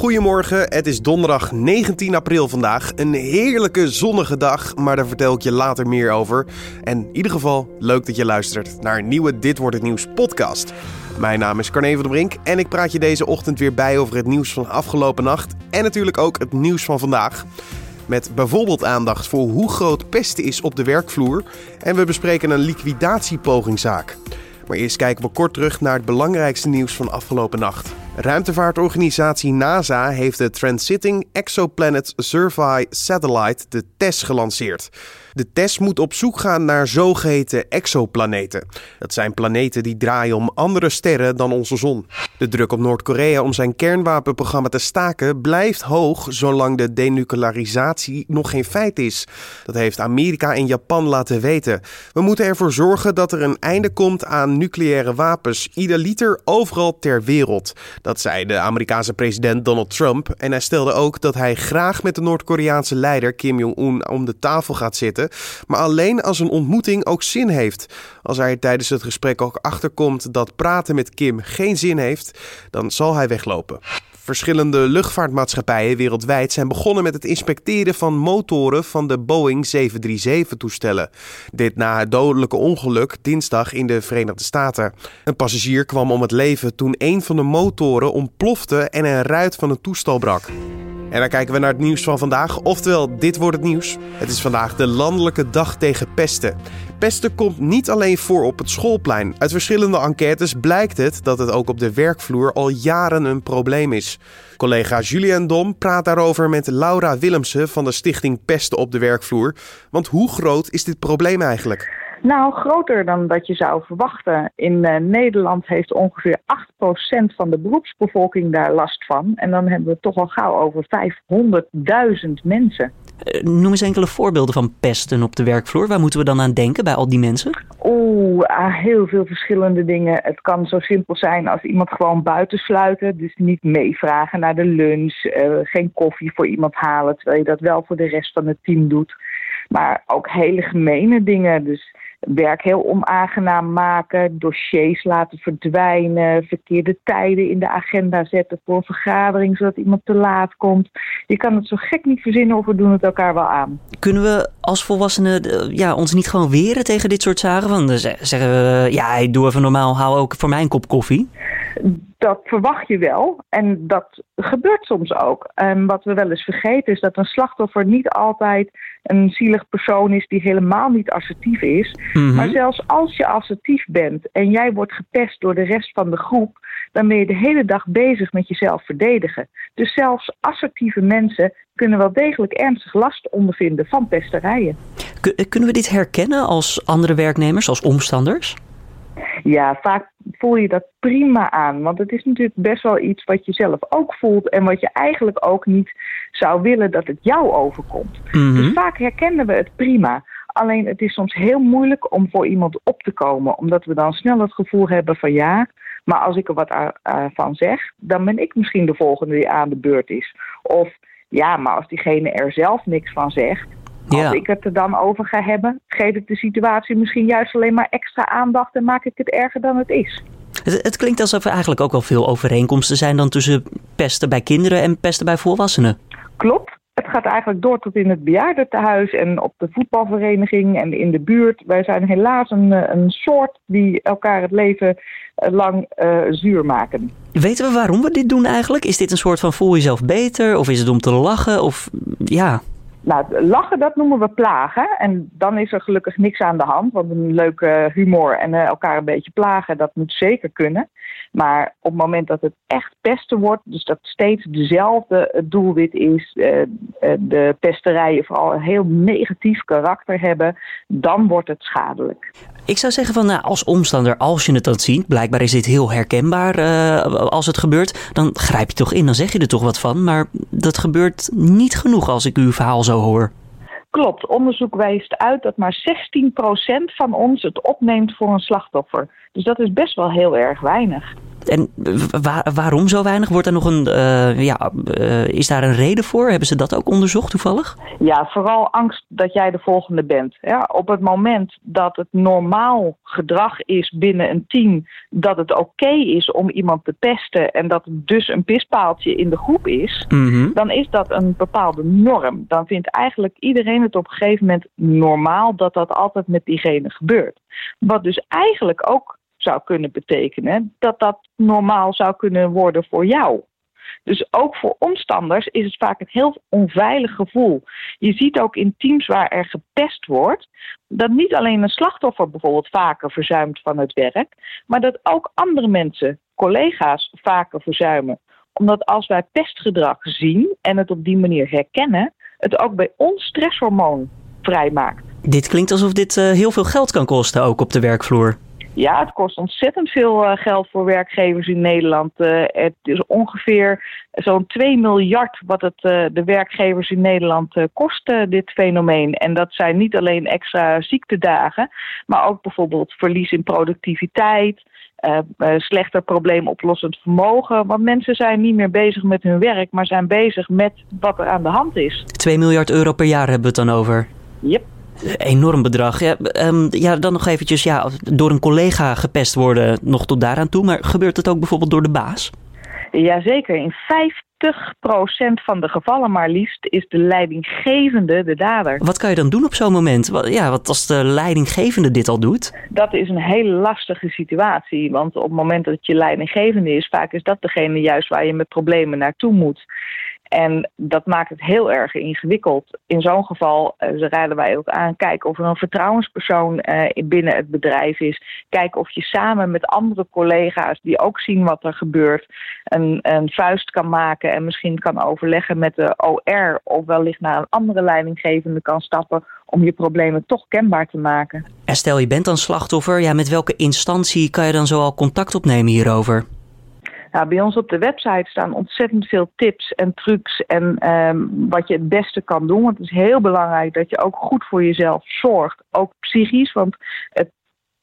Goedemorgen, het is donderdag 19 april vandaag. Een heerlijke zonnige dag, maar daar vertel ik je later meer over. En in ieder geval, leuk dat je luistert naar een nieuwe Dit Wordt Het Nieuws podcast. Mijn naam is Carne van der Brink en ik praat je deze ochtend weer bij over het nieuws van afgelopen nacht. En natuurlijk ook het nieuws van vandaag. Met bijvoorbeeld aandacht voor hoe groot pesten is op de werkvloer. En we bespreken een liquidatiepogingzaak. Maar eerst kijken we kort terug naar het belangrijkste nieuws van afgelopen nacht. Ruimtevaartorganisatie NASA heeft de Transiting Exoplanet Survey Satellite, de TESS, gelanceerd. De TESS moet op zoek gaan naar zogeheten exoplaneten. Dat zijn planeten die draaien om andere sterren dan onze zon. De druk op Noord-Korea om zijn kernwapenprogramma te staken blijft hoog zolang de denuclearisatie nog geen feit is. Dat heeft Amerika en Japan laten weten. We moeten ervoor zorgen dat er een einde komt aan nucleaire wapens, ieder liter overal ter wereld. Zei de Amerikaanse president Donald Trump. En hij stelde ook dat hij graag met de Noord-Koreaanse leider Kim Jong-un om de tafel gaat zitten. Maar alleen als een ontmoeting ook zin heeft. Als hij tijdens het gesprek ook achterkomt dat praten met Kim geen zin heeft, dan zal hij weglopen. Verschillende luchtvaartmaatschappijen wereldwijd zijn begonnen met het inspecteren van motoren van de Boeing 737-toestellen. Dit na het dodelijke ongeluk dinsdag in de Verenigde Staten. Een passagier kwam om het leven toen een van de motoren ontplofte en een ruit van het toestel brak. En dan kijken we naar het nieuws van vandaag. Oftewel, dit wordt het nieuws. Het is vandaag de landelijke dag tegen pesten. Pesten komt niet alleen voor op het schoolplein. Uit verschillende enquêtes blijkt het dat het ook op de werkvloer al jaren een probleem is. Collega Julian Dom praat daarover met Laura Willemsen van de stichting Pesten op de werkvloer. Want hoe groot is dit probleem eigenlijk? Nou, groter dan dat je zou verwachten. In uh, Nederland heeft ongeveer 8% van de beroepsbevolking daar last van. En dan hebben we het toch al gauw over 500.000 mensen. Uh, noem eens enkele voorbeelden van pesten op de werkvloer. Waar moeten we dan aan denken bij al die mensen? Oeh, ah, heel veel verschillende dingen. Het kan zo simpel zijn als iemand gewoon buitensluiten. Dus niet meevragen naar de lunch. Uh, geen koffie voor iemand halen, terwijl je dat wel voor de rest van het team doet. Maar ook hele gemene dingen. Dus werk heel onaangenaam maken, dossiers laten verdwijnen, verkeerde tijden in de agenda zetten voor een vergadering zodat iemand te laat komt. Je kan het zo gek niet verzinnen of we doen het elkaar wel aan. Kunnen we als volwassenen ja, ons niet gewoon weren tegen dit soort zaken? Van, zeggen we, ja, doe even normaal, hou ook voor mij een kop koffie dat verwacht je wel. En dat gebeurt soms ook. En wat we wel eens vergeten is dat een slachtoffer niet altijd een zielig persoon is die helemaal niet assertief is. Mm-hmm. Maar zelfs als je assertief bent en jij wordt gepest door de rest van de groep, dan ben je de hele dag bezig met jezelf verdedigen. Dus zelfs assertieve mensen kunnen wel degelijk ernstig last ondervinden van pesterijen. Kunnen we dit herkennen als andere werknemers, als omstanders? Ja, vaak voel je dat prima aan. Want het is natuurlijk best wel iets wat je zelf ook voelt en wat je eigenlijk ook niet zou willen dat het jou overkomt. Mhm. Dus vaak herkennen we het prima. Alleen het is soms heel moeilijk om voor iemand op te komen, omdat we dan snel het gevoel hebben van ja, maar als ik er wat van zeg, dan ben ik misschien de volgende die aan de beurt is. Of ja, maar als diegene er zelf niks van zegt, als ik het er dan over ga hebben, geef ik de situatie misschien juist alleen maar extra aandacht en maak ik het erger dan het is. Het, het klinkt alsof er eigenlijk ook wel veel overeenkomsten zijn dan tussen pesten bij kinderen en pesten bij volwassenen. Klopt. Het gaat eigenlijk door tot in het bejaardentehuis en op de voetbalvereniging en in de buurt. Wij zijn helaas een, een soort die elkaar het leven eh, lang uh, zuur maken. Weten we waarom we dit doen eigenlijk? Is dit een soort van voel jezelf beter? Of is het om te lachen? Of ja... Nou, lachen, dat noemen we plagen. En dan is er gelukkig niks aan de hand. Want een leuke humor en uh, elkaar een beetje plagen, dat moet zeker kunnen. Maar op het moment dat het echt pesten wordt, dus dat steeds dezelfde doelwit is, uh, de pesterijen vooral een heel negatief karakter hebben, dan wordt het schadelijk. Ik zou zeggen van, nou, als omstander, als je het dan ziet, blijkbaar is dit heel herkenbaar uh, als het gebeurt, dan grijp je toch in, dan zeg je er toch wat van. Maar dat gebeurt niet genoeg als ik uw verhaal zo hoor. Klopt, onderzoek wijst uit dat maar 16% van ons het opneemt voor een slachtoffer. Dus dat is best wel heel erg weinig. En waarom zo weinig? Wordt er nog een, uh, ja, uh, is daar een reden voor? Hebben ze dat ook onderzocht toevallig? Ja, vooral angst dat jij de volgende bent. Ja, op het moment dat het normaal gedrag is binnen een team dat het oké is om iemand te pesten en dat het dus een pispaaltje in de groep is, mm-hmm. dan is dat een bepaalde norm. Dan vindt eigenlijk iedereen het op een gegeven moment normaal dat dat altijd met diegene gebeurt. Wat dus eigenlijk ook zou kunnen betekenen dat dat normaal zou kunnen worden voor jou. Dus ook voor omstanders is het vaak een heel onveilig gevoel. Je ziet ook in teams waar er gepest wordt, dat niet alleen een slachtoffer bijvoorbeeld vaker verzuimt van het werk, maar dat ook andere mensen, collega's, vaker verzuimen. Omdat als wij pestgedrag zien en het op die manier herkennen, het ook bij ons stresshormoon vrijmaakt. Dit klinkt alsof dit uh, heel veel geld kan kosten, ook op de werkvloer. Ja, het kost ontzettend veel uh, geld voor werkgevers in Nederland. Uh, het is ongeveer zo'n 2 miljard wat het uh, de werkgevers in Nederland kost, dit fenomeen. En dat zijn niet alleen extra ziektedagen, maar ook bijvoorbeeld verlies in productiviteit. slechter probleemoplossend vermogen. Want mensen zijn niet meer bezig met hun werk, maar zijn bezig met wat er aan de hand is. 2 miljard euro per jaar hebben we het dan over. Yep enorm bedrag. Ja, um, ja, dan nog eventjes, ja, door een collega gepest worden, nog tot daaraan toe. Maar gebeurt het ook bijvoorbeeld door de baas? Jazeker. In 50% van de gevallen maar liefst is de leidinggevende de dader. Wat kan je dan doen op zo'n moment? Ja, wat als de leidinggevende dit al doet? Dat is een hele lastige situatie. Want op het moment dat je leidinggevende is, vaak is dat degene juist waar je met problemen naartoe moet. En dat maakt het heel erg ingewikkeld. In zo'n geval uh, raden wij ook aan, kijken of er een vertrouwenspersoon uh, binnen het bedrijf is. Kijken of je samen met andere collega's die ook zien wat er gebeurt, een, een vuist kan maken en misschien kan overleggen met de OR of wellicht naar een andere leidinggevende kan stappen om je problemen toch kenbaar te maken. En stel je bent dan slachtoffer, ja, met welke instantie kan je dan zoal contact opnemen hierover? Nou, bij ons op de website staan ontzettend veel tips en trucs en um, wat je het beste kan doen. Want het is heel belangrijk dat je ook goed voor jezelf zorgt, ook psychisch. Want het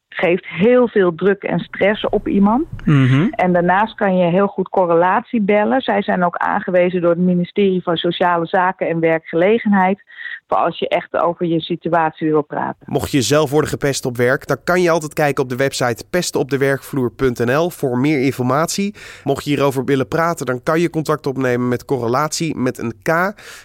geeft heel veel druk en stress op iemand. Mm-hmm. En daarnaast kan je heel goed correlatie bellen. Zij zijn ook aangewezen door het ministerie van Sociale Zaken en Werkgelegenheid. Als je echt over je situatie wil praten. Mocht je zelf worden gepest op werk, dan kan je altijd kijken op de website pestenopdewerkvloer.nl voor meer informatie. Mocht je hierover willen praten, dan kan je contact opnemen met correlatie met een K.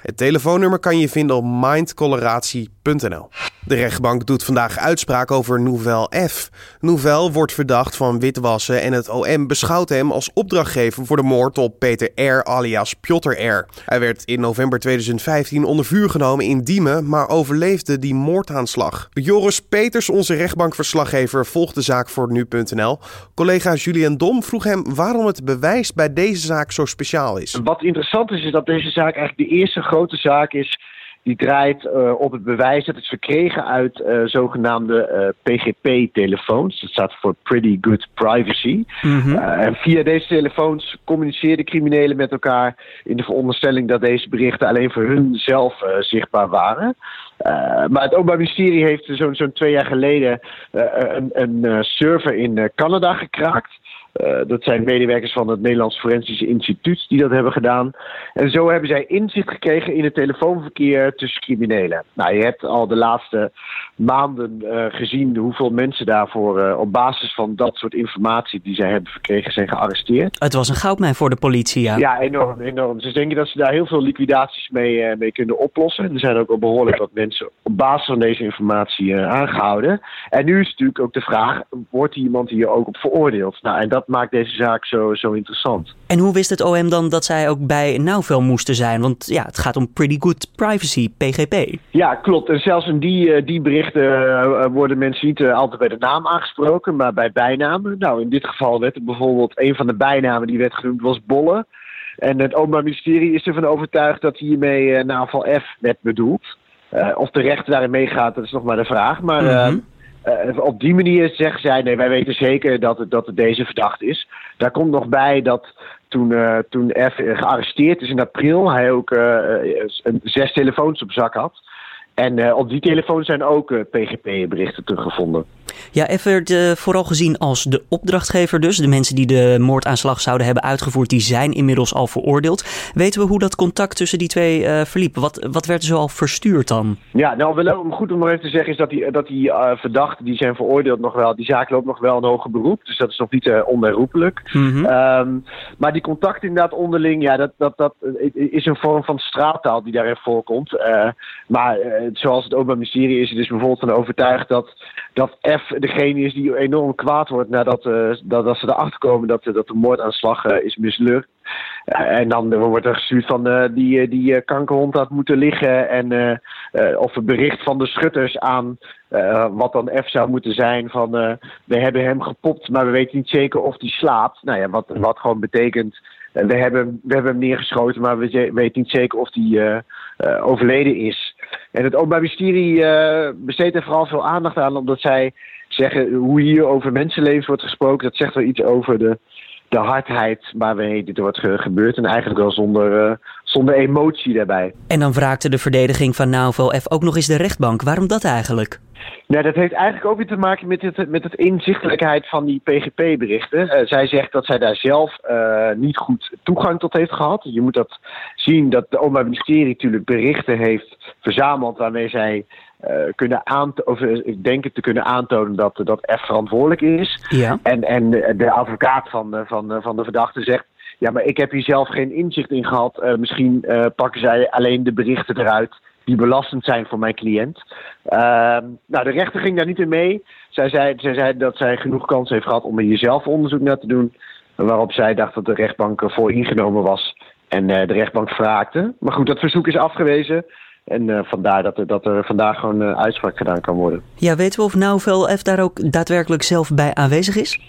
Het telefoonnummer kan je vinden op mindcorrelatie.nl. De rechtbank doet vandaag uitspraak over Nouvel F. Nouvel wordt verdacht van witwassen en het OM beschouwt hem als opdrachtgever voor de moord op Peter R. alias Piotr R. Hij werd in november 2015 onder vuur genomen in Maar overleefde die moordaanslag. Joris Peters, onze rechtbankverslaggever, volgt de zaak voor nu.nl. Collega Julian Dom vroeg hem waarom het bewijs bij deze zaak zo speciaal is. Wat interessant is, is dat deze zaak eigenlijk de eerste grote zaak is die draait uh, op het bewijs dat het is verkregen uit uh, zogenaamde uh, PGP-telefoons. Dat staat voor Pretty Good Privacy. Mm-hmm. en via deze telefoons communiceerden criminelen met elkaar in de veronderstelling dat deze berichten alleen voor hun zelf zichtbaar waren. maar het Openbaar Ministerie heeft zo'n zo'n twee jaar geleden een, een server in Canada gekraakt. Uh, dat zijn medewerkers van het Nederlands Forensisch Instituut die dat hebben gedaan. En zo hebben zij inzicht gekregen in het telefoonverkeer tussen criminelen. Nou, je hebt al de laatste maanden uh, gezien hoeveel mensen daarvoor uh, op basis van dat soort informatie die zij hebben verkregen zijn gearresteerd. Het was een goudmijn voor de politie, ja. Ja, enorm, enorm. Dus denken dat ze daar heel veel liquidaties mee, mee kunnen oplossen. En er zijn ook al behoorlijk wat mensen op basis van deze informatie aangehouden. En nu is natuurlijk ook de vraag, wordt iemand hier ook op veroordeeld? Nou, en dat dat maakt deze zaak zo, zo interessant. En hoe wist het OM dan dat zij ook bij Nauvel moesten zijn? Want ja, het gaat om Pretty Good Privacy, PGP. Ja, klopt. En zelfs in die, die berichten uh, worden mensen niet uh, altijd bij de naam aangesproken, maar bij bijnamen. Nou, in dit geval werd er bijvoorbeeld een van de bijnamen die werd genoemd was Bolle. En het Openbaar Ministerie is ervan overtuigd dat hiermee uh, Naval F werd bedoeld. of de rechter daarin meegaat, dat is nog maar de vraag. Maar mm-hmm. Uh, op die manier zeggen zij, nee, wij weten zeker dat het, dat deze verdacht is. Daar komt nog bij dat toen, uh, toen F gearresteerd is in april, hij ook uh, zes telefoons op zak had. En op die telefoon zijn ook PGP-berichten teruggevonden. Ja, F werd uh, vooral gezien als de opdrachtgever dus. De mensen die de moordaanslag zouden hebben uitgevoerd, die zijn inmiddels al veroordeeld. Weten we hoe dat contact tussen die twee uh, verliep? Wat, wat werd er zo al verstuurd dan? Ja, nou wel goed om nog even te zeggen is dat die, dat die uh, verdachten die zijn veroordeeld nog wel, die zaak loopt nog wel een hoger beroep. Dus dat is nog niet onherroepelijk. Mm -hmm. um, maar die contact inderdaad onderling, ja, dat, dat, dat is een vorm van straattaal die daarin voorkomt. Maar zoals het Openbaar Ministerie is er dus bijvoorbeeld van overtuigd dat, dat F degene is die enorm kwaad wordt nadat dat, dat ze erachter komen dat, dat de moordaanslag is mislukt. en dan wordt er gestuurd van die, die kankerhond had moeten liggen en of een bericht van de schutters aan uh, wat dan F zou moeten zijn van uh, we hebben hem gepopt, maar we weten niet zeker of hij slaapt. Nou ja, wat, wat gewoon betekent uh, we, hebben, we hebben hem neergeschoten, maar we weten niet zeker of hij overleden is. En het Openbaar Ministerie besteedt er vooral veel aandacht aan, omdat zij zeggen hoe hier over mensenlevens wordt gesproken. Dat zegt wel iets over de, de hardheid waarmee dit wordt gebeurd. En eigenlijk wel zonder, uh, zonder emotie daarbij. En dan wraakte de verdediging van Nauvo F ook nog eens de rechtbank. Waarom dat eigenlijk? Nou, dat heeft eigenlijk ook weer te maken met het, met het inzichtelijkheid van die PGP-berichten. Uh, zij zegt dat zij daar zelf uh, niet goed toegang tot heeft gehad. Je moet dat zien dat de Openbaar Ministerie natuurlijk berichten heeft verzameld waarmee zij uh, kunnen aantonen, ik denk het te kunnen aantonen dat, dat F verantwoordelijk is. Ja. En, en de advocaat van, van, van de verdachte zegt. Ja, maar ik heb hier zelf geen inzicht in gehad. Misschien pakken zij alleen de berichten eruit die belastend zijn voor mijn cliënt. Uh, nou, de rechter ging daar niet in mee. Zij zei, zij zei dat zij genoeg kans heeft gehad om er hier zelf onderzoek naar te doen. Waarop zij dacht dat de rechtbank voor ingenomen was en uh, de rechtbank vraagde. Maar goed, dat verzoek is afgewezen. En uh, vandaar dat er, dat er vandaag gewoon uh, uitspraak gedaan kan worden. Ja, weten we of Nauvel F daar ook daadwerkelijk zelf bij aanwezig is?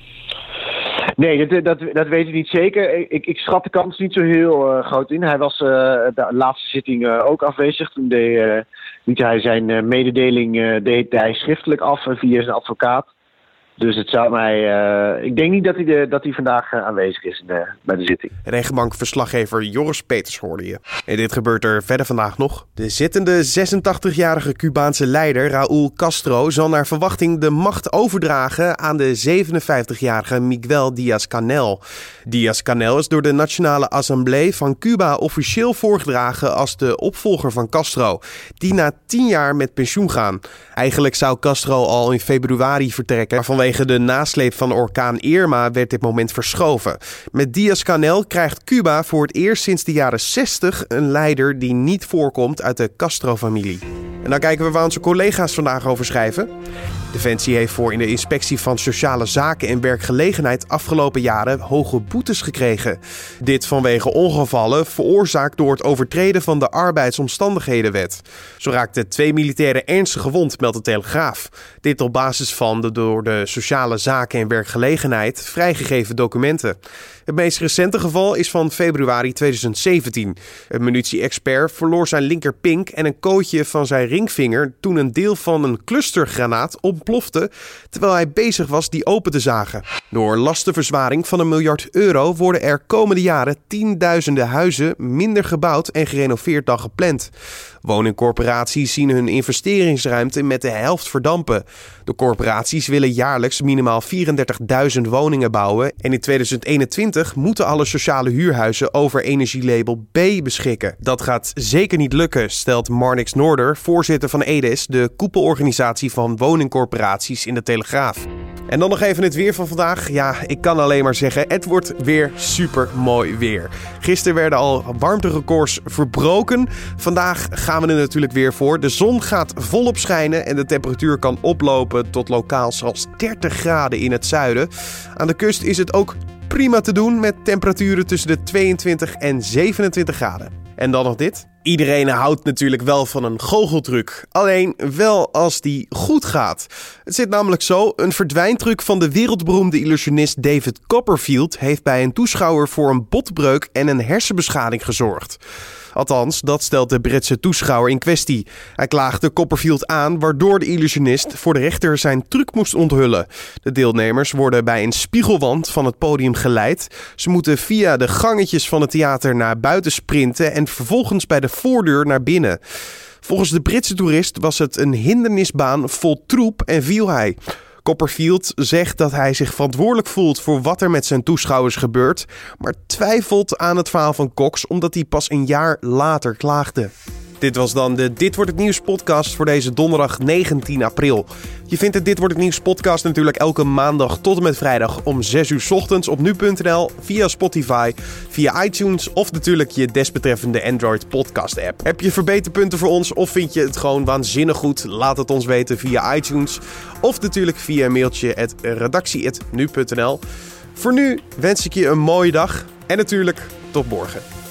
Nee, dat, dat, dat weet ik niet zeker. Ik, ik schat de kans niet zo heel uh, groot in. Hij was uh, de laatste zitting uh, ook afwezig. Toen deed, hij zijn mededeling deed hij schriftelijk af via zijn advocaat. Dus het zou mij. Uh, ik denk niet dat hij, dat hij vandaag uh, aanwezig is de, bij de zitting. Regenbankverslaggever Joris Peters hoorde je. En dit gebeurt er verder vandaag nog. De zittende 86-jarige Cubaanse leider Raúl Castro zal naar verwachting de macht overdragen aan de 57-jarige Miguel Díaz-Canel. Díaz-Canel is door de Nationale Assemblée van Cuba officieel voorgedragen als de opvolger van Castro, die na 10 jaar met pensioen gaan. Eigenlijk zou Castro al in februari vertrekken, de nasleep van orkaan Irma werd dit moment verschoven. Met Diaz-Canel krijgt Cuba voor het eerst sinds de jaren 60 een leider die niet voorkomt uit de Castro-familie. En dan kijken we waar onze collega's vandaag over schrijven. Defensie heeft voor in de inspectie van sociale zaken en werkgelegenheid afgelopen jaren hoge boetes gekregen. Dit vanwege ongevallen veroorzaakt door het overtreden van de arbeidsomstandighedenwet. Zo raakten twee militairen ernstig gewond, meldt de Telegraaf. Dit op basis van de door de sociale zaken en werkgelegenheid vrijgegeven documenten. Het meest recente geval is van februari 2017. Een munitie-expert verloor zijn linkerpink en een kootje van zijn ringvinger toen een deel van een clustergranaat ontplofte terwijl hij bezig was die open te zagen. Door lastenverzwaring van een miljard euro worden er komende jaren tienduizenden huizen minder gebouwd en gerenoveerd dan gepland. Woningcorporaties zien hun investeringsruimte met de helft verdampen. De corporaties willen jaarlijks minimaal 34.000 woningen bouwen en in 2021 moeten alle sociale huurhuizen over energielabel B beschikken. Dat gaat zeker niet lukken, stelt Marnix Noorder, voorzitter van EDES, de koepelorganisatie van woningcorporaties in de Telegraaf. En dan nog even het weer van vandaag. Ja, ik kan alleen maar zeggen, het wordt weer super mooi weer. Gisteren werden al warmterecords verbroken. Vandaag gaan we er natuurlijk weer voor. De zon gaat volop schijnen en de temperatuur kan oplopen tot lokaal zelfs 30 graden in het zuiden. Aan de kust is het ook prima te doen met temperaturen tussen de 22 en 27 graden. En dan nog dit. Iedereen houdt natuurlijk wel van een goocheltruc. Alleen wel als die goed gaat. Het zit namelijk zo: een verdwijntruc van de wereldberoemde illusionist David Copperfield heeft bij een toeschouwer voor een botbreuk en een hersenbeschadiging gezorgd. Althans, dat stelt de Britse toeschouwer in kwestie. Hij klaagde Copperfield aan, waardoor de illusionist voor de rechter zijn truc moest onthullen. De deelnemers worden bij een spiegelwand van het podium geleid. Ze moeten via de gangetjes van het theater naar buiten sprinten en vervolgens bij de voordeur naar binnen. Volgens de Britse toerist was het een hindernisbaan vol troep en viel hij. Copperfield zegt dat hij zich verantwoordelijk voelt voor wat er met zijn toeschouwers gebeurt, maar twijfelt aan het verhaal van Cox omdat hij pas een jaar later klaagde. Dit was dan de Dit wordt het nieuws podcast voor deze donderdag 19 april. Je vindt de Dit wordt het nieuws podcast natuurlijk elke maandag tot en met vrijdag om 6 uur ochtends op nu.nl, via Spotify, via iTunes of natuurlijk je desbetreffende Android podcast app. Heb je verbeterpunten voor ons of vind je het gewoon waanzinnig goed? Laat het ons weten via iTunes of natuurlijk via een mailtje redactie.nu.nl. Voor nu wens ik je een mooie dag en natuurlijk tot morgen.